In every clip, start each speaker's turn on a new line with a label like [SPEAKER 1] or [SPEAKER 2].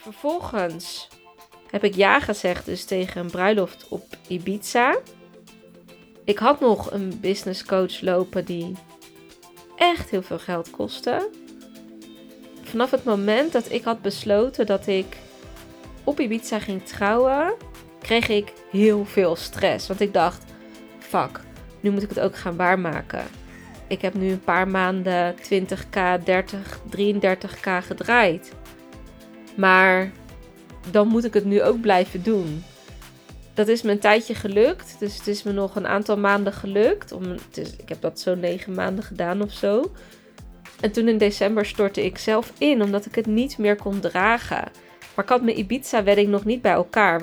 [SPEAKER 1] vervolgens heb ik ja gezegd dus tegen een bruiloft op Ibiza. Ik had nog een business coach lopen die echt heel veel geld kostte. Vanaf het moment dat ik had besloten dat ik op Ibiza ging trouwen, kreeg ik heel veel stress. Want ik dacht, fuck, nu moet ik het ook gaan waarmaken. Ik heb nu een paar maanden 20k, 30, 33k gedraaid. Maar dan moet ik het nu ook blijven doen. Dat is me een tijdje gelukt. Dus het is me nog een aantal maanden gelukt. Om, het is, ik heb dat zo negen maanden gedaan of zo. En toen in december stortte ik zelf in, omdat ik het niet meer kon dragen. Maar ik had mijn Ibiza-wedding nog niet bij elkaar.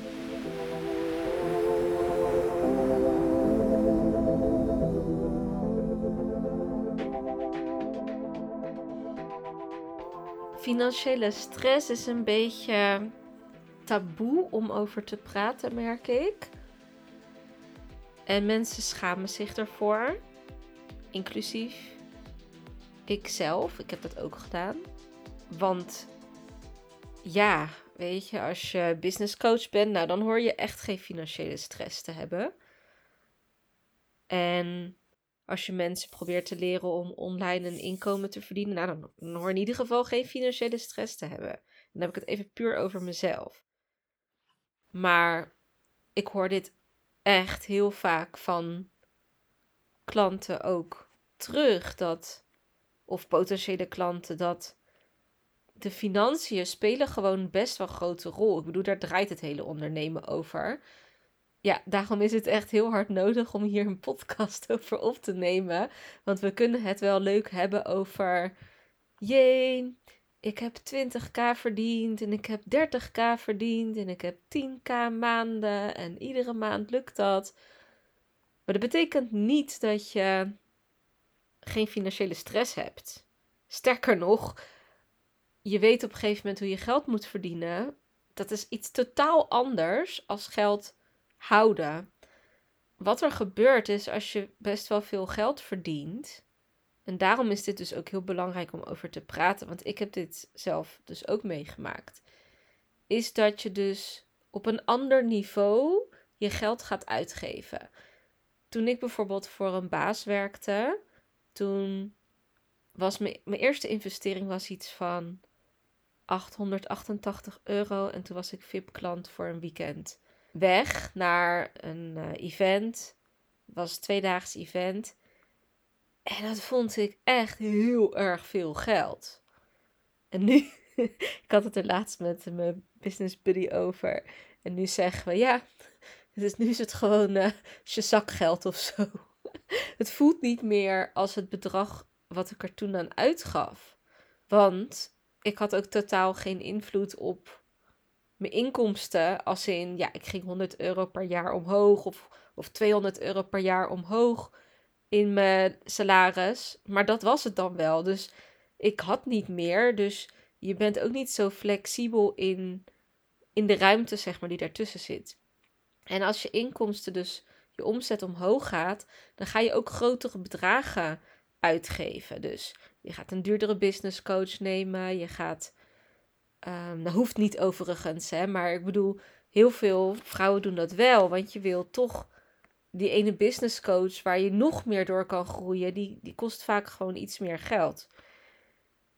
[SPEAKER 1] Financiële stress is een beetje taboe om over te praten, merk ik. En mensen schamen zich ervoor, inclusief ikzelf. Ik heb dat ook gedaan. Want ja, weet je, als je business coach bent, nou dan hoor je echt geen financiële stress te hebben. En als je mensen probeert te leren om online een inkomen te verdienen, nou dan, hoor je in ieder geval geen financiële stress te hebben. Dan heb ik het even puur over mezelf. Maar ik hoor dit echt heel vaak van klanten ook terug. Dat, of potentiële klanten, dat de financiën spelen gewoon best wel een grote rol. Ik bedoel, daar draait het hele ondernemen over. Ja, daarom is het echt heel hard nodig om hier een podcast over op te nemen. Want we kunnen het wel leuk hebben over. Jee, ik heb 20k verdiend en ik heb 30k verdiend en ik heb 10k maanden en iedere maand lukt dat. Maar dat betekent niet dat je geen financiële stress hebt. Sterker nog, je weet op een gegeven moment hoe je geld moet verdienen. Dat is iets totaal anders als geld houden. Wat er gebeurt is als je best wel veel geld verdient en daarom is dit dus ook heel belangrijk om over te praten, want ik heb dit zelf dus ook meegemaakt. Is dat je dus op een ander niveau je geld gaat uitgeven. Toen ik bijvoorbeeld voor een baas werkte, toen was mijn, eerste investering was iets van 888 euro en toen was ik VIP-klant voor een weekend. Weg naar een uh, event, was een tweedaags event. En dat vond ik echt heel erg veel geld. En nu, ik had het er laatst met mijn business buddy over. En nu zeggen we, ja, dus nu is het gewoon uh, je zakgeld of zo. het voelt niet meer als het bedrag wat ik er toen aan uitgaf. Want ik had ook totaal geen invloed op mijn inkomsten. Als in, ja, ik ging 100 euro per jaar omhoog of, of 200 euro per jaar omhoog in mijn salaris. Maar dat was het dan wel. Dus ik had niet meer. Dus je bent ook niet zo flexibel in, in de ruimte, zeg maar, die daartussen zit. En als je inkomsten, dus je omzet omhoog gaat, dan ga je ook grotere bedragen uitgeven. Dus je gaat een duurdere business coach nemen. Je gaat. Um, dat hoeft niet overigens, hè, maar ik bedoel, heel veel vrouwen doen dat wel. Want je wil toch die ene business coach waar je nog meer door kan groeien, die, die kost vaak gewoon iets meer geld.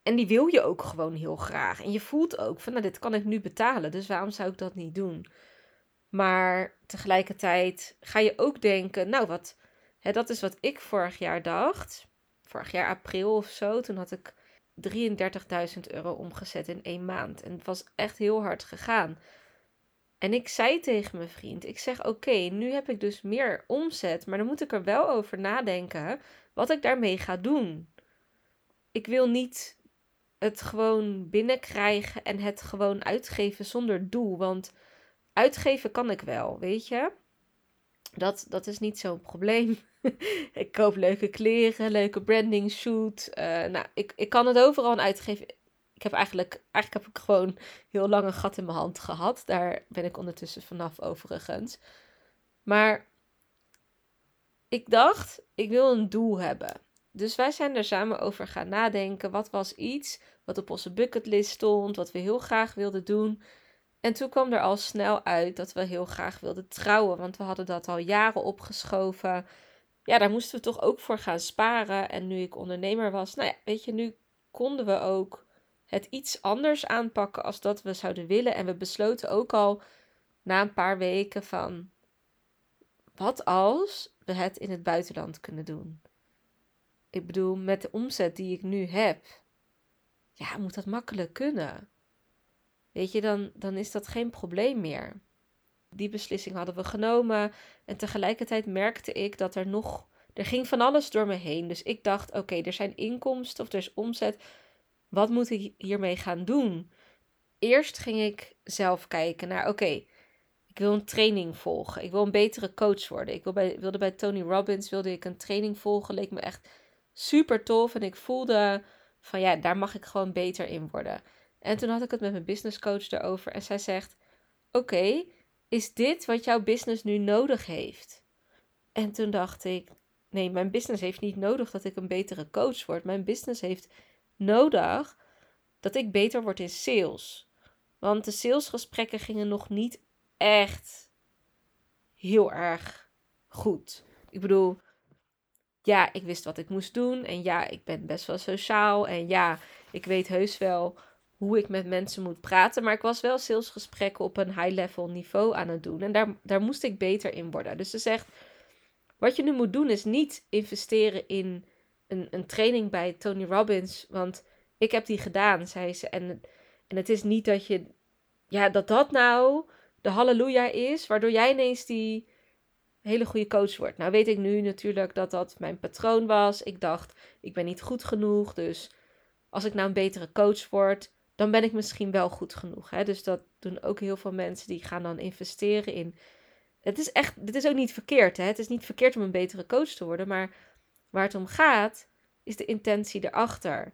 [SPEAKER 1] En die wil je ook gewoon heel graag. En je voelt ook van, nou, dit kan ik nu betalen, dus waarom zou ik dat niet doen? Maar tegelijkertijd ga je ook denken, nou, wat, hè, dat is wat ik vorig jaar dacht. Vorig jaar april of zo, toen had ik 33.000 euro omgezet in één maand. En het was echt heel hard gegaan. En ik zei tegen mijn vriend: Ik zeg oké, nu heb ik dus meer omzet, maar dan moet ik er wel over nadenken wat ik daarmee ga doen. Ik wil niet het gewoon binnenkrijgen en het gewoon uitgeven zonder doel. Want uitgeven kan ik wel, weet je. Dat, dat is niet zo'n probleem. ik koop leuke kleren, leuke branding shoot. Uh, nou, ik, ik kan het overal aan uitgeven. Ik heb eigenlijk, eigenlijk heb ik gewoon heel lang een gat in mijn hand gehad. Daar ben ik ondertussen vanaf overigens. Maar ik dacht, ik wil een doel hebben. Dus wij zijn er samen over gaan nadenken. Wat was iets wat op onze bucketlist stond, wat we heel graag wilden doen? En toen kwam er al snel uit dat we heel graag wilden trouwen, want we hadden dat al jaren opgeschoven. Ja, daar moesten we toch ook voor gaan sparen. En nu ik ondernemer was, nou ja, weet je, nu konden we ook het iets anders aanpakken als dat we zouden willen. En we besloten ook al na een paar weken van, wat als we het in het buitenland kunnen doen? Ik bedoel, met de omzet die ik nu heb, ja, moet dat makkelijk kunnen. Weet je, dan, dan is dat geen probleem meer. Die beslissing hadden we genomen. En tegelijkertijd merkte ik dat er nog. Er ging van alles door me heen. Dus ik dacht: oké, er zijn inkomsten of er is omzet. Wat moet ik hiermee gaan doen? Eerst ging ik zelf kijken naar: oké, ik wil een training volgen. Ik wil een betere coach worden. Ik wil bij, wilde bij Tony Robbins wilde ik een training volgen. Leek me echt super tof. En ik voelde van ja, daar mag ik gewoon beter in worden. En toen had ik het met mijn business coach erover. En zij zegt: Oké, is dit wat jouw business nu nodig heeft? En toen dacht ik: Nee, mijn business heeft niet nodig dat ik een betere coach word. Mijn business heeft nodig dat ik beter word in sales. Want de salesgesprekken gingen nog niet echt heel erg goed. Ik bedoel, ja, ik wist wat ik moest doen. En ja, ik ben best wel sociaal. En ja, ik weet heus wel hoe ik met mensen moet praten. Maar ik was wel salesgesprekken op een high-level niveau aan het doen. En daar, daar moest ik beter in worden. Dus ze zegt, wat je nu moet doen is niet investeren in een, een training bij Tony Robbins. Want ik heb die gedaan, zei ze. En, en het is niet dat je, ja, dat dat nou de halleluja is, waardoor jij ineens die hele goede coach wordt. Nou weet ik nu natuurlijk dat dat mijn patroon was. Ik dacht, ik ben niet goed genoeg. Dus als ik nou een betere coach word, dan ben ik misschien wel goed genoeg. Hè? Dus dat doen ook heel veel mensen die gaan dan investeren in. Het is echt, dit is ook niet verkeerd. Hè? Het is niet verkeerd om een betere coach te worden, maar waar het om gaat, is de intentie erachter.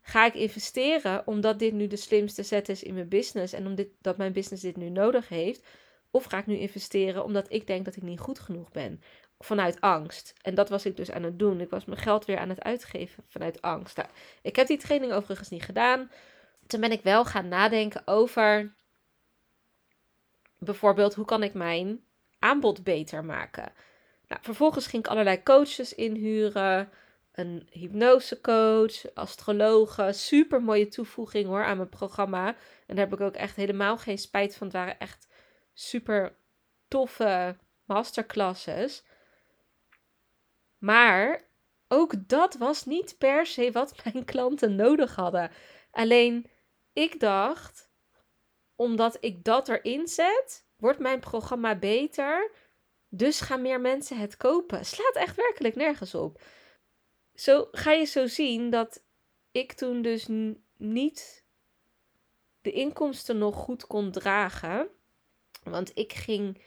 [SPEAKER 1] Ga ik investeren omdat dit nu de slimste zet is in mijn business en omdat dat mijn business dit nu nodig heeft? Of ga ik nu investeren omdat ik denk dat ik niet goed genoeg ben? Vanuit angst. En dat was ik dus aan het doen. Ik was mijn geld weer aan het uitgeven vanuit angst. Nou, ik heb die training overigens niet gedaan toen ben ik wel gaan nadenken over bijvoorbeeld hoe kan ik mijn aanbod beter maken. Nou, vervolgens ging ik allerlei coaches inhuren. Een hypnosecoach, astrologe. Super mooie toevoeging hoor aan mijn programma. En daar heb ik ook echt helemaal geen spijt van. Het waren echt super toffe masterclasses. Maar ook dat was niet per se wat mijn klanten nodig hadden. Alleen ik dacht, omdat ik dat erin zet, wordt mijn programma beter. Dus gaan meer mensen het kopen. Slaat echt werkelijk nergens op. Zo ga je zo zien dat ik toen dus niet de inkomsten nog goed kon dragen. Want ik ging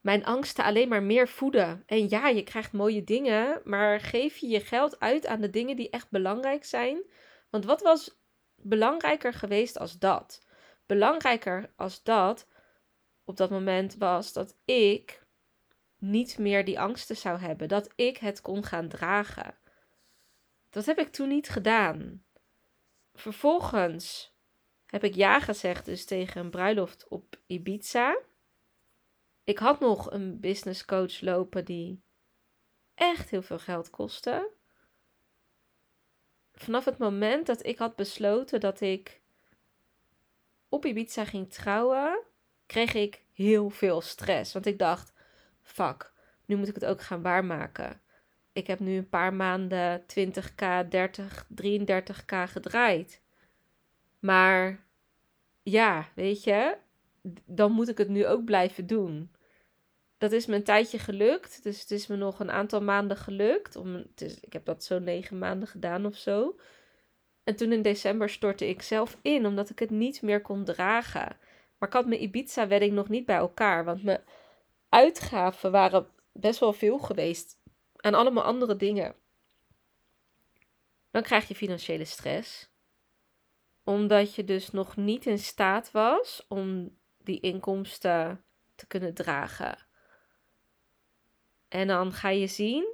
[SPEAKER 1] mijn angsten alleen maar meer voeden. En ja, je krijgt mooie dingen, maar geef je je geld uit aan de dingen die echt belangrijk zijn. Want wat was belangrijker geweest als dat. Belangrijker als dat op dat moment was dat ik niet meer die angsten zou hebben. Dat ik het kon gaan dragen. Dat heb ik toen niet gedaan. Vervolgens heb ik ja gezegd dus tegen een bruiloft op Ibiza. Ik had nog een business coach lopen die echt heel veel geld kostte vanaf het moment dat ik had besloten dat ik op Ibiza ging trouwen, kreeg ik heel veel stress. Want ik dacht, fuck, nu moet ik het ook gaan waarmaken. Ik heb nu een paar maanden 20k, 30, 33k gedraaid. Maar ja, weet je, dan moet ik het nu ook blijven doen dat is me een tijdje gelukt. Dus het is me nog een aantal maanden gelukt. Om, het is, ik heb dat zo negen maanden gedaan of zo. En toen in december stortte ik zelf in, omdat ik het niet meer kon dragen. Maar ik had mijn Ibiza-wedding nog niet bij elkaar. Want mijn uitgaven waren best wel veel geweest aan allemaal andere dingen. Dan krijg je financiële stress. Omdat je dus nog niet in staat was om die inkomsten te kunnen dragen. En dan ga je zien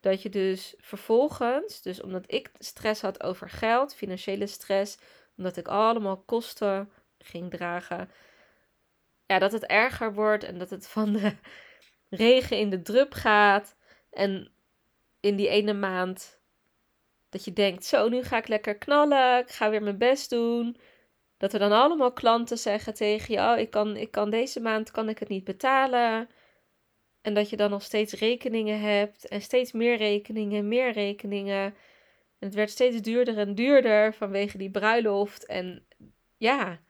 [SPEAKER 1] dat je dus vervolgens, dus omdat ik stress had over geld, financiële stress, omdat ik allemaal kosten ging dragen, ja, dat het erger wordt en dat het van de regen in de drup gaat. En in die ene maand dat je denkt, zo, nu ga ik lekker knallen, ik ga weer mijn best doen. Dat er dan allemaal klanten zeggen tegen je, oh, ik kan, ik kan deze maand kan ik het niet betalen. En dat je dan nog steeds rekeningen hebt en steeds meer rekeningen, meer rekeningen. En het werd steeds duurder en duurder vanwege die bruiloft. En ja,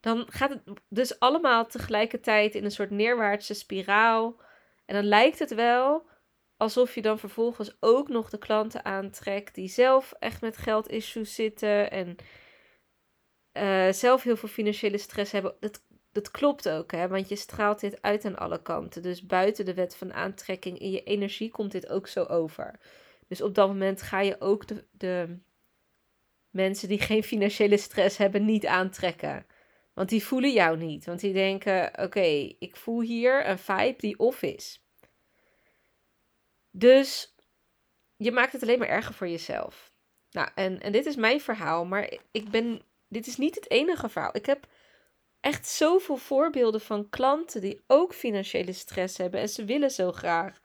[SPEAKER 1] dan gaat het dus allemaal tegelijkertijd in een soort neerwaartse spiraal. En dan lijkt het wel alsof je dan vervolgens ook nog de klanten aantrekt die zelf echt met geldissues zitten en uh, zelf heel veel financiële stress hebben. Dat, dat klopt ook, hè? want je straalt dit uit aan alle kanten. Dus buiten de wet van aantrekking in je energie komt dit ook zo over. Dus op dat moment ga je ook de, de mensen die geen financiële stress hebben niet aantrekken. Want die voelen jou niet. Want die denken: oké, ik voel hier een vibe die off is. Dus je maakt het alleen maar erger voor jezelf. Nou, en, en dit is mijn verhaal, maar ik ben. Dit is niet het enige verhaal. Ik heb echt zoveel voorbeelden van klanten die ook financiële stress hebben en ze willen zo graag.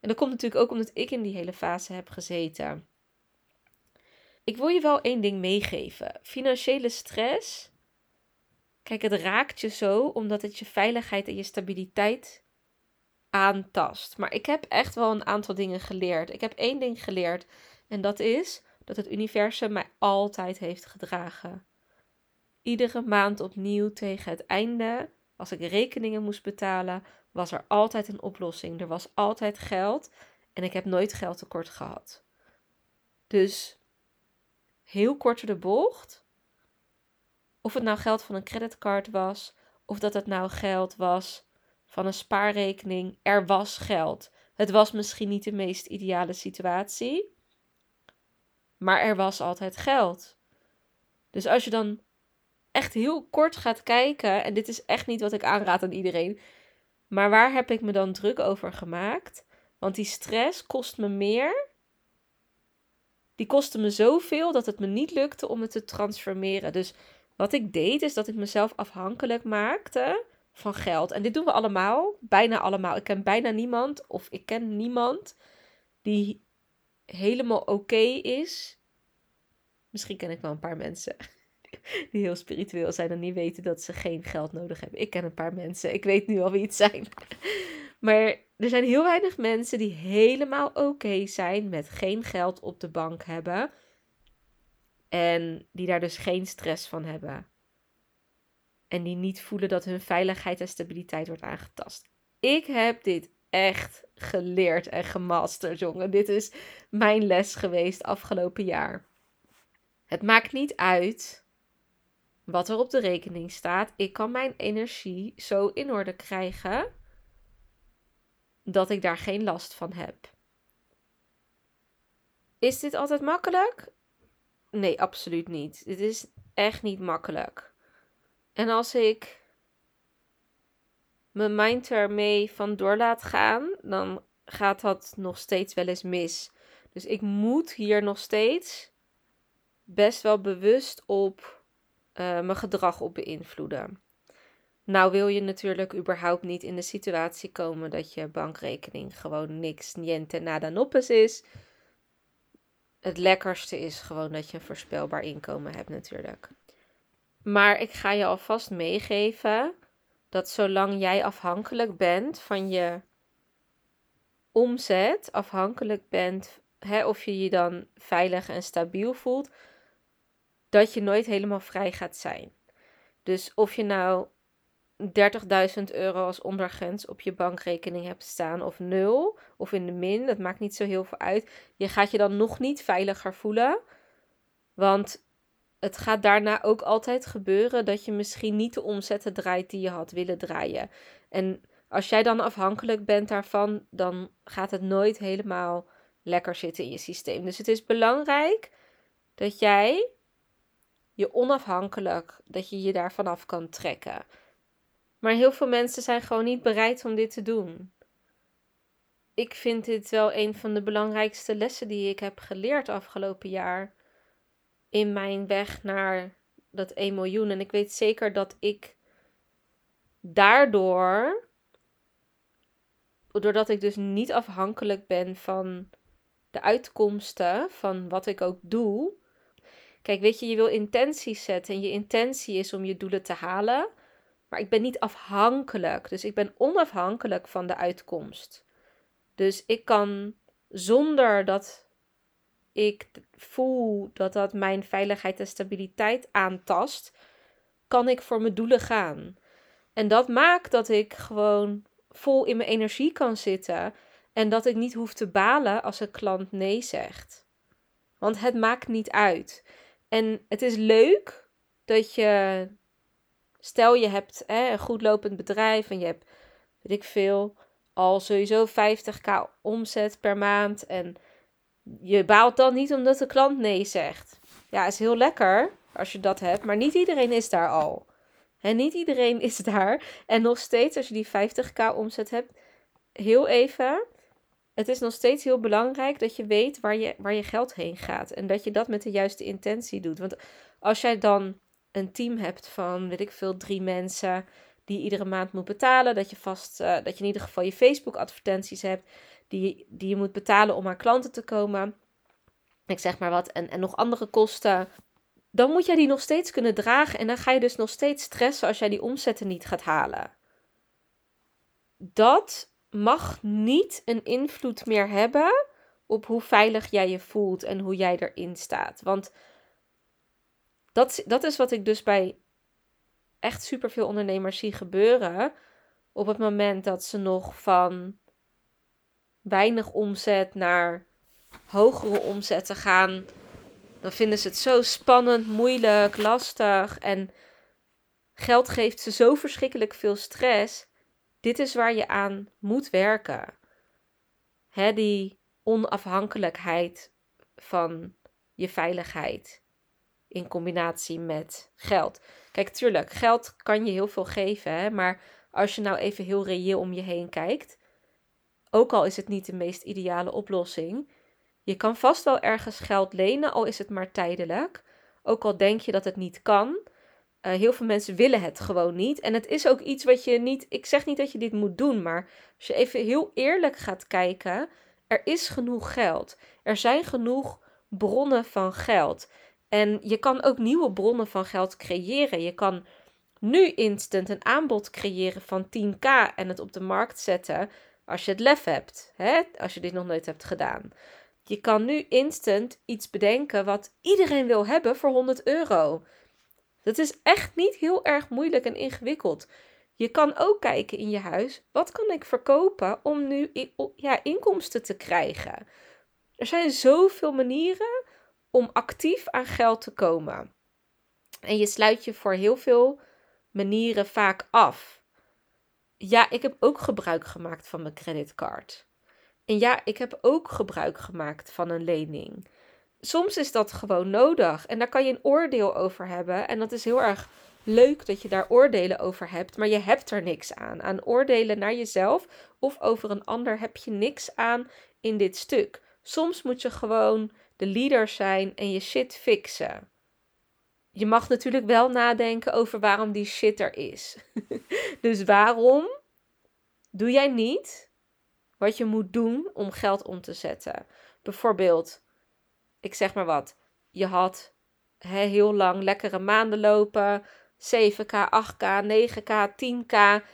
[SPEAKER 1] En dat komt natuurlijk ook omdat ik in die hele fase heb gezeten. Ik wil je wel één ding meegeven. Financiële stress Kijk, het raakt je zo omdat het je veiligheid en je stabiliteit aantast. Maar ik heb echt wel een aantal dingen geleerd. Ik heb één ding geleerd en dat is dat het universum mij altijd heeft gedragen. Iedere maand opnieuw tegen het einde, als ik rekeningen moest betalen, was er altijd een oplossing. Er was altijd geld en ik heb nooit geld tekort gehad. Dus heel kort de bocht. Of het nou geld van een creditcard was, of dat het nou geld was van een spaarrekening. Er was geld. Het was misschien niet de meest ideale situatie, maar er was altijd geld. Dus als je dan echt heel kort gaat kijken, en dit is echt niet wat ik aanraad aan iedereen, maar waar heb ik me dan druk over gemaakt? Want die stress kost me meer. Die kostte me zoveel dat het me niet lukte om het te transformeren. Dus wat ik deed, is dat ik mezelf afhankelijk maakte van geld. En dit doen we allemaal, bijna allemaal. Ik ken bijna niemand, of ik ken niemand die helemaal oké is. Misschien ken ik wel een paar mensen die heel spiritueel zijn en niet weten dat ze geen geld nodig hebben. Ik ken een paar mensen, ik weet nu al wie het zijn. Maar er zijn heel weinig mensen die helemaal oké zijn met geen geld op de bank hebben en die daar dus geen stress van hebben. En die niet voelen dat hun veiligheid en stabiliteit wordt aangetast. Ik heb dit echt geleerd en gemasterd, jongen. Dit is mijn les geweest afgelopen jaar. Het maakt niet uit wat er op de rekening staat. Ik kan mijn energie zo in orde krijgen dat ik daar geen last van heb. Is dit altijd makkelijk? Nee, absoluut niet. Dit is echt niet makkelijk. En als ik mijn mind ermee vandoor laat gaan, dan gaat dat nog steeds wel eens mis. Dus ik moet hier nog steeds best wel bewust op mijn gedrag op beïnvloeden. Nou wil je natuurlijk überhaupt niet in de situatie komen dat je bankrekening gewoon niks, niente, nada, noppes is het lekkerste is gewoon dat je een voorspelbaar inkomen hebt natuurlijk. Maar ik ga je alvast meegeven dat zolang jij afhankelijk bent van je omzet, afhankelijk bent hè, of je je dan veilig en stabiel voelt, dat je nooit helemaal vrij gaat zijn. Dus of je nou 30.000 euro als ondergrens op je bankrekening hebt staan of nul of in de min, dat maakt niet zo heel veel uit. Je gaat je dan nog niet veiliger voelen, want het gaat daarna ook altijd gebeuren dat je misschien niet de omzetten draait die je had willen draaien. En als jij dan afhankelijk bent daarvan, dan gaat het nooit helemaal lekker zitten in je systeem. Dus het is belangrijk dat jij je onafhankelijk, dat je je daar vanaf kan trekken. Maar heel veel mensen zijn gewoon niet bereid om dit te doen. Ik vind dit wel een van de belangrijkste lessen die ik heb geleerd afgelopen jaar in mijn weg naar dat 1 miljoen. En ik weet zeker dat ik daardoor, doordat ik dus niet afhankelijk ben van de uitkomsten van wat ik ook doe. Kijk, weet je, je wil intenties zetten en je intentie is om je doelen te halen. Maar ik ben niet afhankelijk. Dus ik ben onafhankelijk van de uitkomst. Dus ik kan zonder dat ik voel dat dat mijn veiligheid en stabiliteit aantast, kan ik voor mijn doelen gaan. En dat maakt dat ik gewoon vol in mijn energie kan zitten en dat ik niet hoef te balen als een klant nee zegt. Want het maakt niet uit. En het is leuk dat je, stel je hebt hè, een goed lopend bedrijf en je hebt, weet ik veel, al sowieso 50k omzet per maand en je baalt dan niet omdat de klant nee zegt. Ja, is heel lekker als je dat hebt, maar niet iedereen is daar al. En niet iedereen is daar. En nog steeds, als je die 50k omzet hebt, heel even. Het is nog steeds heel belangrijk dat je weet waar je, waar je geld heen gaat. En dat je dat met de juiste intentie doet. Want als jij dan een team hebt van, weet ik veel, drie mensen die iedere maand moet betalen. Dat je vast, uh, dat je in ieder geval je Facebook advertenties hebt die, die je moet betalen om aan klanten te komen. Ik zeg maar wat. En, en nog andere kosten. Dan moet jij die nog steeds kunnen dragen. En dan ga je dus nog steeds stressen als jij die omzetten niet gaat halen. Dat mag niet een invloed meer hebben op hoe veilig jij je voelt en hoe jij erin staat. Want dat, dat is wat ik dus bij echt superveel ondernemers zie gebeuren. Op het moment dat ze nog van weinig omzet naar hogere omzetten gaan, dan vinden ze het zo spannend, moeilijk, lastig en geld geeft ze zo verschrikkelijk veel stress. Dit is waar je aan moet werken. Die onafhankelijkheid van je veiligheid in combinatie met geld. Kijk, tuurlijk, geld kan je heel veel geven, hè, maar als je nou even heel reëel om je heen kijkt, ook al is het niet de meest ideale oplossing. Je kan vast wel ergens geld lenen, al is het maar tijdelijk. Ook al denk je dat het niet kan. Uh, heel veel mensen willen het gewoon niet. En het is ook iets wat je niet. Ik zeg niet dat je dit moet doen, maar als je even heel eerlijk gaat kijken. Er is genoeg geld. Er zijn genoeg bronnen van geld. En je kan ook nieuwe bronnen van geld creëren. Je kan nu instant een aanbod creëren van 10k en het op de markt zetten. Als je het lef hebt, hè? als je dit nog nooit hebt gedaan. Je kan nu instant iets bedenken wat iedereen wil hebben voor 100 euro. Dat is echt niet heel erg moeilijk en ingewikkeld. Je kan ook kijken in je huis, wat kan ik verkopen om nu ja, inkomsten te krijgen? Er zijn zoveel manieren om actief aan geld te komen. En je sluit je voor heel veel manieren vaak af ja, ik heb ook gebruik gemaakt van mijn creditcard. En ja, ik heb ook gebruik gemaakt van een lening. Soms is dat gewoon nodig en daar kan je een oordeel over hebben. En dat is heel erg leuk dat je daar oordelen over hebt, maar je hebt er niks aan. Aan oordelen naar jezelf of over een ander heb je niks aan in dit stuk. Soms moet je gewoon de leader zijn en je shit fixen. Je mag natuurlijk wel nadenken over waarom die shit er is. dus waarom doe jij niet wat je moet doen om geld om te zetten? Bijvoorbeeld, ik zeg maar wat, je had heel lang lekkere maanden lopen, 7k, 8k, 9k, 10k.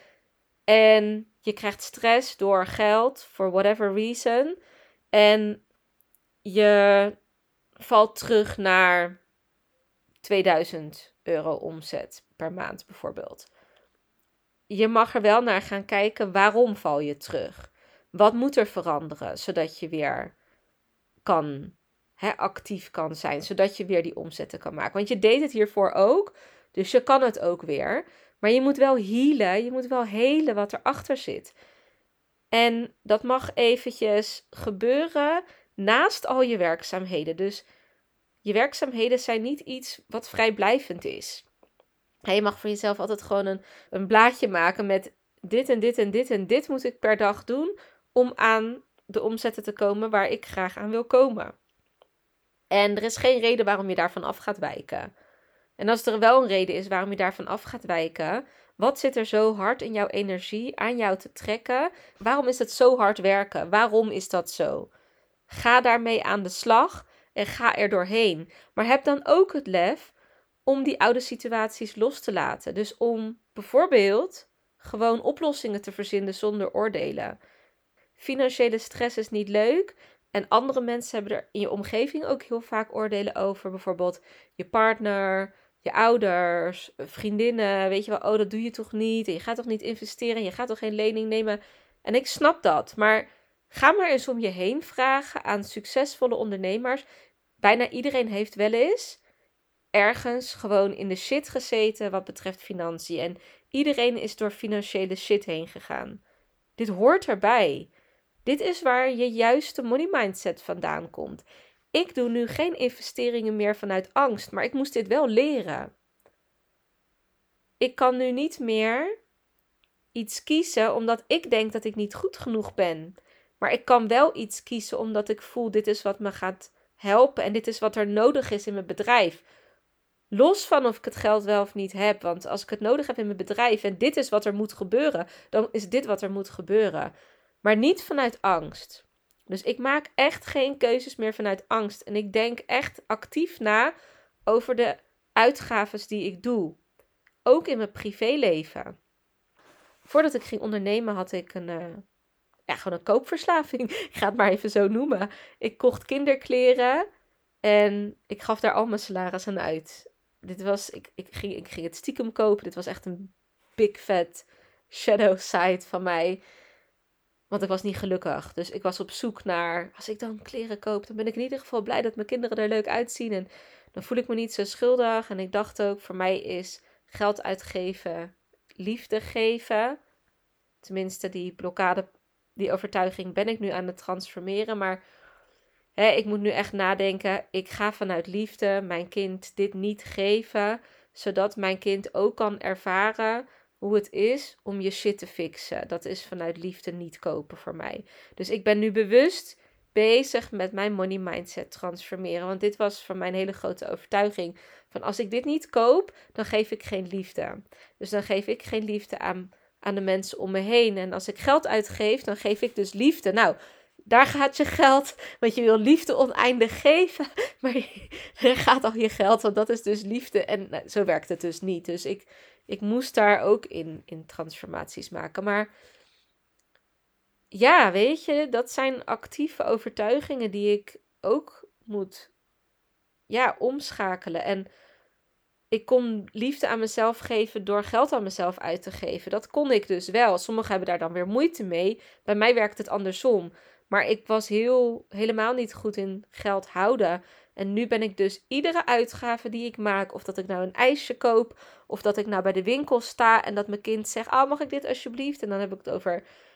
[SPEAKER 1] En je krijgt stress door geld, for whatever reason. En je valt terug naar 2000 euro omzet per maand bijvoorbeeld. Je mag er wel naar gaan kijken waarom val je terug? Wat moet er veranderen zodat je weer kan actief kan zijn, zodat je weer die omzetten kan maken. Want je deed het hiervoor ook, dus je kan het ook weer. Maar je moet wel healen, je moet wel helen wat erachter zit. En dat mag eventjes gebeuren naast al je werkzaamheden. Dus je werkzaamheden zijn niet iets wat vrijblijvend is. Je mag voor jezelf altijd gewoon een, een blaadje maken met dit en dit en dit en dit moet ik per dag doen om aan de omzetten te komen waar ik graag aan wil komen. En er is geen reden waarom je daarvan af gaat wijken. En als er wel een reden is waarom je daarvan af gaat wijken, wat zit er zo hard in jouw energie aan jou te trekken? Waarom is het zo hard werken? Waarom is dat zo? Ga daarmee aan de slag en ga er doorheen. Maar heb dan ook het lef om die oude situaties los te laten. Dus om bijvoorbeeld gewoon oplossingen te verzinnen zonder oordelen. Financiële stress is niet leuk. En andere mensen hebben er in je omgeving ook heel vaak oordelen over. Bijvoorbeeld je partner, je ouders, vriendinnen. Weet je wel, oh, dat doe je toch niet? En je gaat toch niet investeren? Je gaat toch geen lening nemen? En ik snap dat. Maar ga maar eens om je heen vragen aan succesvolle ondernemers. Bijna iedereen heeft wel eens ergens gewoon in de shit gezeten wat betreft financiën. En iedereen is door financiële shit heen gegaan. Dit hoort erbij. Dit is waar je juiste money mindset vandaan komt. Ik doe nu geen investeringen meer vanuit angst, maar ik moest dit wel leren. Ik kan nu niet meer iets kiezen omdat ik denk dat ik niet goed genoeg ben. Maar ik kan wel iets kiezen omdat ik voel dit is wat me gaat helpen en dit is wat er nodig is in mijn bedrijf. Los van of ik het geld wel of niet heb. Want als ik het nodig heb in mijn bedrijf en dit is wat er moet gebeuren, dan is dit wat er moet gebeuren. Maar niet vanuit angst. Dus ik maak echt geen keuzes meer vanuit angst. En ik denk echt actief na over de uitgaves die ik doe. Ook in mijn privéleven. Voordat ik ging ondernemen had ik een, uh, ja, gewoon een koopverslaving. ik ga het maar even zo noemen. Ik kocht kinderkleren en ik gaf daar al mijn salaris aan uit dit was, ik, ik, ging, ik ging het stiekem kopen. Dit was echt een big fat shadow side van mij. Want ik was niet gelukkig. Dus ik was op zoek naar, als ik dan kleren koop, dan ben ik in ieder geval blij dat mijn kinderen er leuk uitzien. En dan voel ik me niet zo schuldig. En ik dacht ook, voor mij is geld uitgeven liefde geven. Tenminste, die blokkade, die overtuiging ben ik nu aan het transformeren. Maar Hè, ik moet nu echt nadenken. Ik ga vanuit liefde mijn kind dit niet geven, zodat mijn kind ook kan ervaren hoe het is om je shit te fixen. Dat is vanuit liefde niet kopen voor mij. Dus ik ben nu bewust bezig met mijn money mindset transformeren. Want dit was voor mij een hele grote overtuiging. Van als ik dit niet koop, dan geef ik geen liefde. Dus dan geef ik geen liefde aan, aan de mensen om me heen. En als ik geld uitgeef, dan geef ik dus liefde. Nou, daar gaat je geld, want je wil liefde oneindig geven, maar er gaat al je geld, want dat is dus liefde. En nou, zo werkt het dus niet. Dus ik, ik moest daar ook in, in transformaties maken. Maar ja, weet je, dat zijn actieve overtuigingen die ik ook moet ja, omschakelen. En ik kon liefde aan mezelf geven door geld aan mezelf uit te geven. Dat kon ik dus wel. Sommigen hebben daar dan weer moeite mee. Bij mij werkt het andersom. Maar ik was heel, helemaal niet goed in geld houden. En nu ben ik dus iedere uitgave die ik maak, of dat ik nou een ijsje koop, of dat ik nou bij de winkel sta en dat mijn kind zegt: Oh, mag ik dit alsjeblieft? En dan heb ik het over,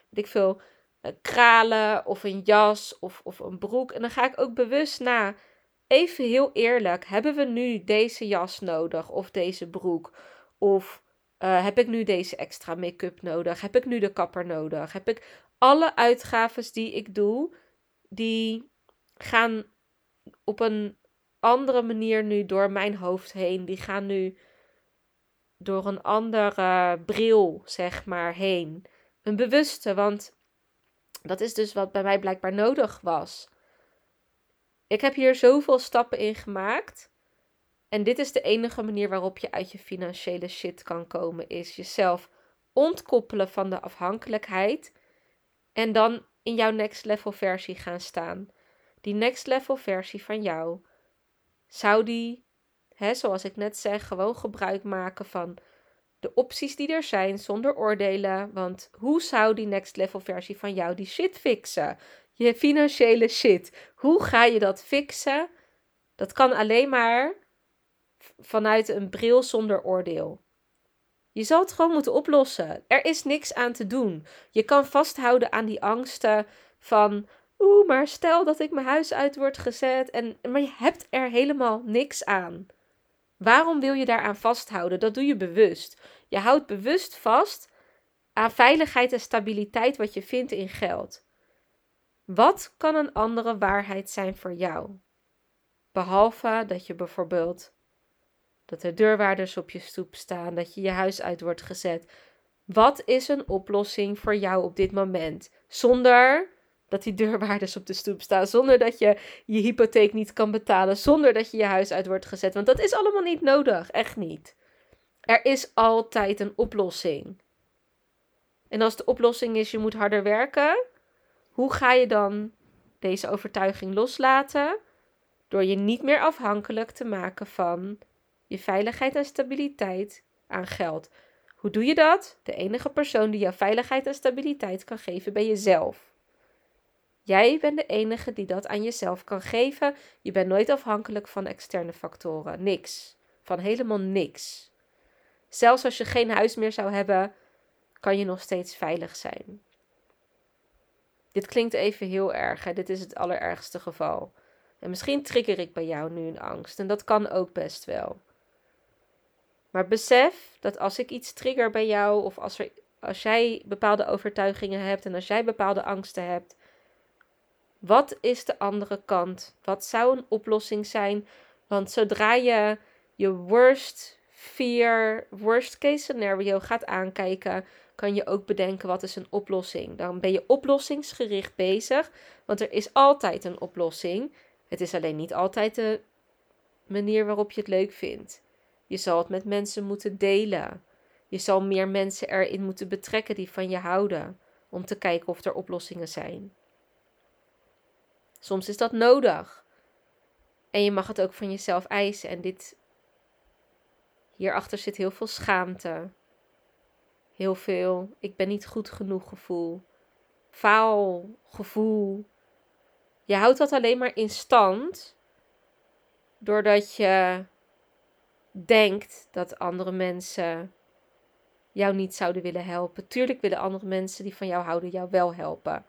[SPEAKER 1] weet ik veel, eh, kralen of een jas of, of een broek. En dan ga ik ook bewust na. Even heel eerlijk, hebben we nu deze jas nodig of deze broek? Of uh, heb ik nu deze extra make-up nodig? Heb ik nu de kapper nodig? Heb ik alle uitgaves die ik doe, die gaan op een andere manier nu door mijn hoofd heen. Die gaan nu door een andere bril, zeg maar, heen. Een bewuste, want dat is dus wat bij mij blijkbaar nodig was. Ik heb hier zoveel stappen in gemaakt. En dit is de enige manier waarop je uit je financiële shit kan komen, is jezelf ontkoppelen van de afhankelijkheid en dan in jouw next level versie gaan staan. Die next level versie van jou, zou die, hè, zoals ik net zeg, gewoon gebruik maken van de opties die er zijn zonder oordelen. Want hoe zou die next level versie van jou die shit fixen? Je financiële shit. Hoe ga je dat fixen? Dat kan alleen maar vanuit een bril zonder oordeel. Je zal het gewoon moeten oplossen. Er is niks aan te doen. Je kan vasthouden aan die angsten van. Oeh, maar stel dat ik mijn huis uit word gezet. En, maar je hebt er helemaal niks aan. Waarom wil je daaraan vasthouden? Dat doe je bewust. Je houdt bewust vast aan veiligheid en stabiliteit wat je vindt in geld. Wat kan een andere waarheid zijn voor jou? Behalve dat je bijvoorbeeld dat er deurwaarders op je stoep staan, dat je je huis uit wordt gezet. Wat is een oplossing voor jou op dit moment? Zonder dat die deurwaarders op de stoep staan, zonder dat je je hypotheek niet kan betalen, zonder dat je je huis uit wordt gezet. Want dat is allemaal niet nodig, echt niet. Er is altijd een oplossing. En als de oplossing is je moet harder werken, hoe ga je dan deze overtuiging loslaten? Door je niet meer afhankelijk te maken van je veiligheid en stabiliteit aan geld. Hoe doe je dat? De enige persoon die jou veiligheid en stabiliteit kan geven, ben jezelf. Jij bent de enige die dat aan jezelf kan geven. Je bent nooit afhankelijk van externe factoren. Niks. Van helemaal niks. Zelfs als je geen huis meer zou hebben, kan je nog steeds veilig zijn. Dit klinkt even heel erg. Hè? Dit is het allerergste geval. En misschien trigger ik bij jou nu een angst. En dat kan ook best wel. Maar besef dat als ik iets trigger bij jou, of als, als jij bepaalde overtuigingen hebt en als jij bepaalde angsten hebt, wat is de andere kant? Wat zou een oplossing zijn? Want zodra je je worst fear, worst case scenario gaat aankijken, kan je ook bedenken wat is een oplossing. Dan ben je oplossingsgericht bezig, want er is altijd een oplossing. Het is alleen niet altijd de manier waarop je het leuk vindt. Je zal het met mensen moeten delen. Je zal meer mensen erin moeten betrekken die van je houden, om te kijken of er oplossingen zijn. Soms is dat nodig. En je mag het ook van jezelf eisen. En dit. Hierachter zit heel veel schaamte. Heel veel. Ik ben niet goed genoeg gevoel. Faal gevoel. Je houdt dat alleen maar in stand. Doordat je denkt dat andere mensen jou niet zouden willen helpen. Tuurlijk willen andere mensen die van jou houden jou wel helpen.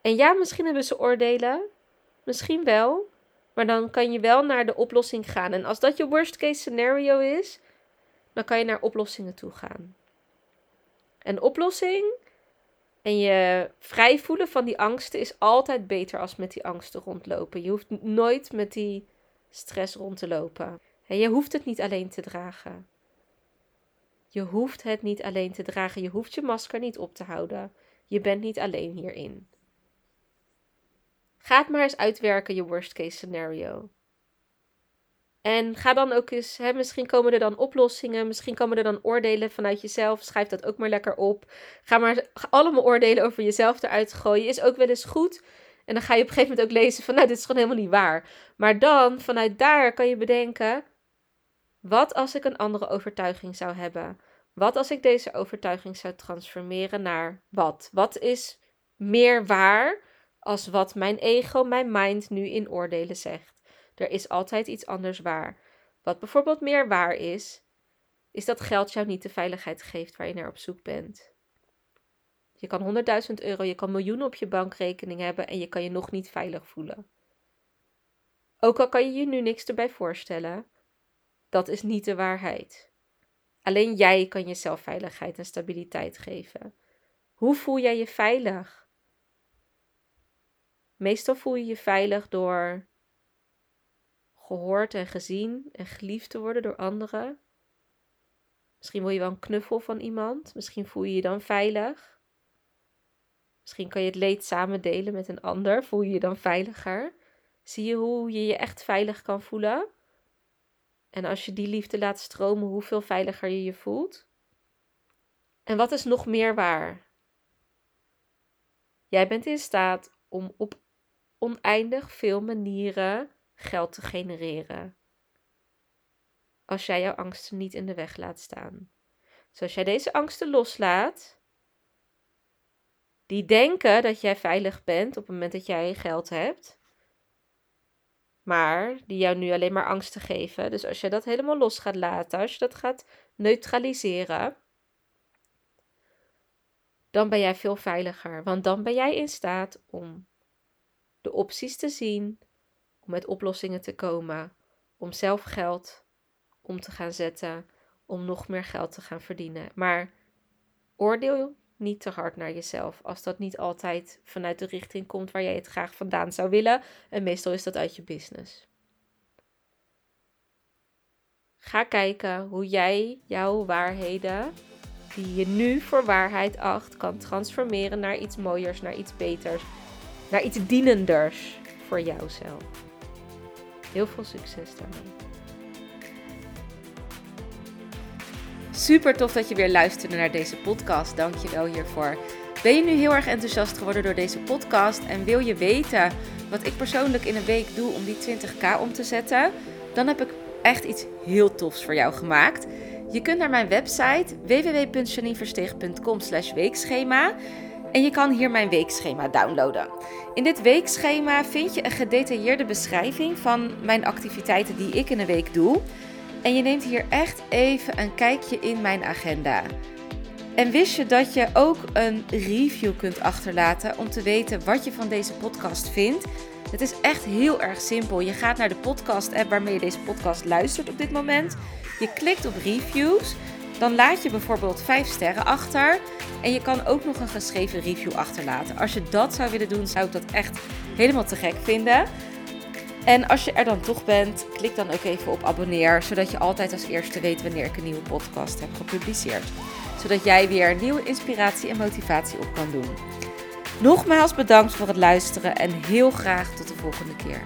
[SPEAKER 1] En ja, misschien hebben ze oordelen. Misschien wel. Maar dan kan je wel naar de oplossing gaan. En als dat je worst case scenario is, dan kan je naar oplossingen toe gaan. Een oplossing en je vrij voelen van die angsten is altijd beter als met die angsten rondlopen. Je hoeft nooit met die stress rond te lopen. En je hoeft het niet alleen te dragen. Je hoeft het niet alleen te dragen. Je hoeft je masker niet op te houden. Je bent niet alleen hierin. Ga maar eens uitwerken, je worst case scenario. En ga dan ook eens, hè, misschien komen er dan oplossingen, misschien komen er dan oordelen vanuit jezelf. Schrijf dat ook maar lekker op. Ga maar allemaal oordelen over jezelf eruit gooien. Is ook wel eens goed. En dan ga je op een gegeven moment ook lezen van, nou, dit is gewoon helemaal niet waar. Maar dan, vanuit daar, kan je bedenken, wat als ik een andere overtuiging zou hebben? Wat als ik deze overtuiging zou transformeren naar wat? Wat is meer waar als wat mijn ego, mijn mind nu in oordelen zegt? Er is altijd iets anders waar. Wat bijvoorbeeld meer waar is, is dat geld jou niet de veiligheid geeft waar je naar op zoek bent. Je kan 100.000 euro, je kan miljoenen op je bankrekening hebben en je kan je nog niet veilig voelen. Ook al kan je je nu niks erbij voorstellen, dat is niet de waarheid. Alleen jij kan jezelf veiligheid en stabiliteit geven. Hoe voel jij je veilig? Meestal voel je je veilig door gehoord en gezien en geliefd te worden door anderen. Misschien wil je wel een knuffel van iemand. Misschien voel je je dan veilig. Misschien kan je het leed samen delen met een ander. Voel je je dan veiliger? Zie je hoe je je echt veilig kan voelen? En als je die liefde laat stromen, hoeveel veiliger je je voelt. En wat is nog meer waar? Jij bent in staat om op oneindig veel manieren geld te genereren. Als jij jouw angsten niet in de weg laat staan. Dus als jij deze angsten loslaat, die denken dat jij veilig bent op het moment dat jij geld hebt, maar die jou nu alleen maar angsten geven. Dus als je dat helemaal los gaat laten, als je dat gaat neutraliseren, dan ben jij veel veiliger. Want dan ben jij in staat om de opties te zien, om met oplossingen te komen, om zelf geld om te gaan zetten, om nog meer geld te gaan verdienen. Maar oordeel niet te hard naar jezelf als dat niet altijd vanuit de richting komt waar jij het graag vandaan zou willen. En meestal is dat uit je business. Ga kijken hoe jij jouw waarheden, die je nu voor waarheid acht, kan transformeren naar iets mooiers, naar iets beters, naar iets dienenders voor jouzelf. Heel veel succes daarmee. Super tof dat je weer luisterde naar deze podcast. Dank je wel hiervoor. Ben je nu heel erg enthousiast geworden door deze podcast en wil je weten wat ik persoonlijk in een week doe om die 20k om te zetten? Dan heb ik echt iets heel tofs voor jou gemaakt. Je kunt naar mijn website www.janineversteeg.com weekschema en je kan hier mijn weekschema downloaden. In dit weekschema vind je een gedetailleerde beschrijving van mijn activiteiten die ik in een week doe. En je neemt hier echt even een kijkje in mijn agenda. En wist je dat je ook een review kunt achterlaten om te weten wat je van deze podcast vindt? Het is echt heel erg simpel. Je gaat naar de podcast-app waarmee je deze podcast luistert op dit moment. Je klikt op reviews. Dan laat je bijvoorbeeld 5 sterren achter. En je kan ook nog een geschreven review achterlaten. Als je dat zou willen doen, zou ik dat echt helemaal te gek vinden. En als je er dan toch bent, klik dan ook even op abonneer, zodat je altijd als eerste weet wanneer ik een nieuwe podcast heb gepubliceerd. Zodat jij weer nieuwe inspiratie en motivatie op kan doen. Nogmaals bedankt voor het luisteren en heel graag tot de volgende keer.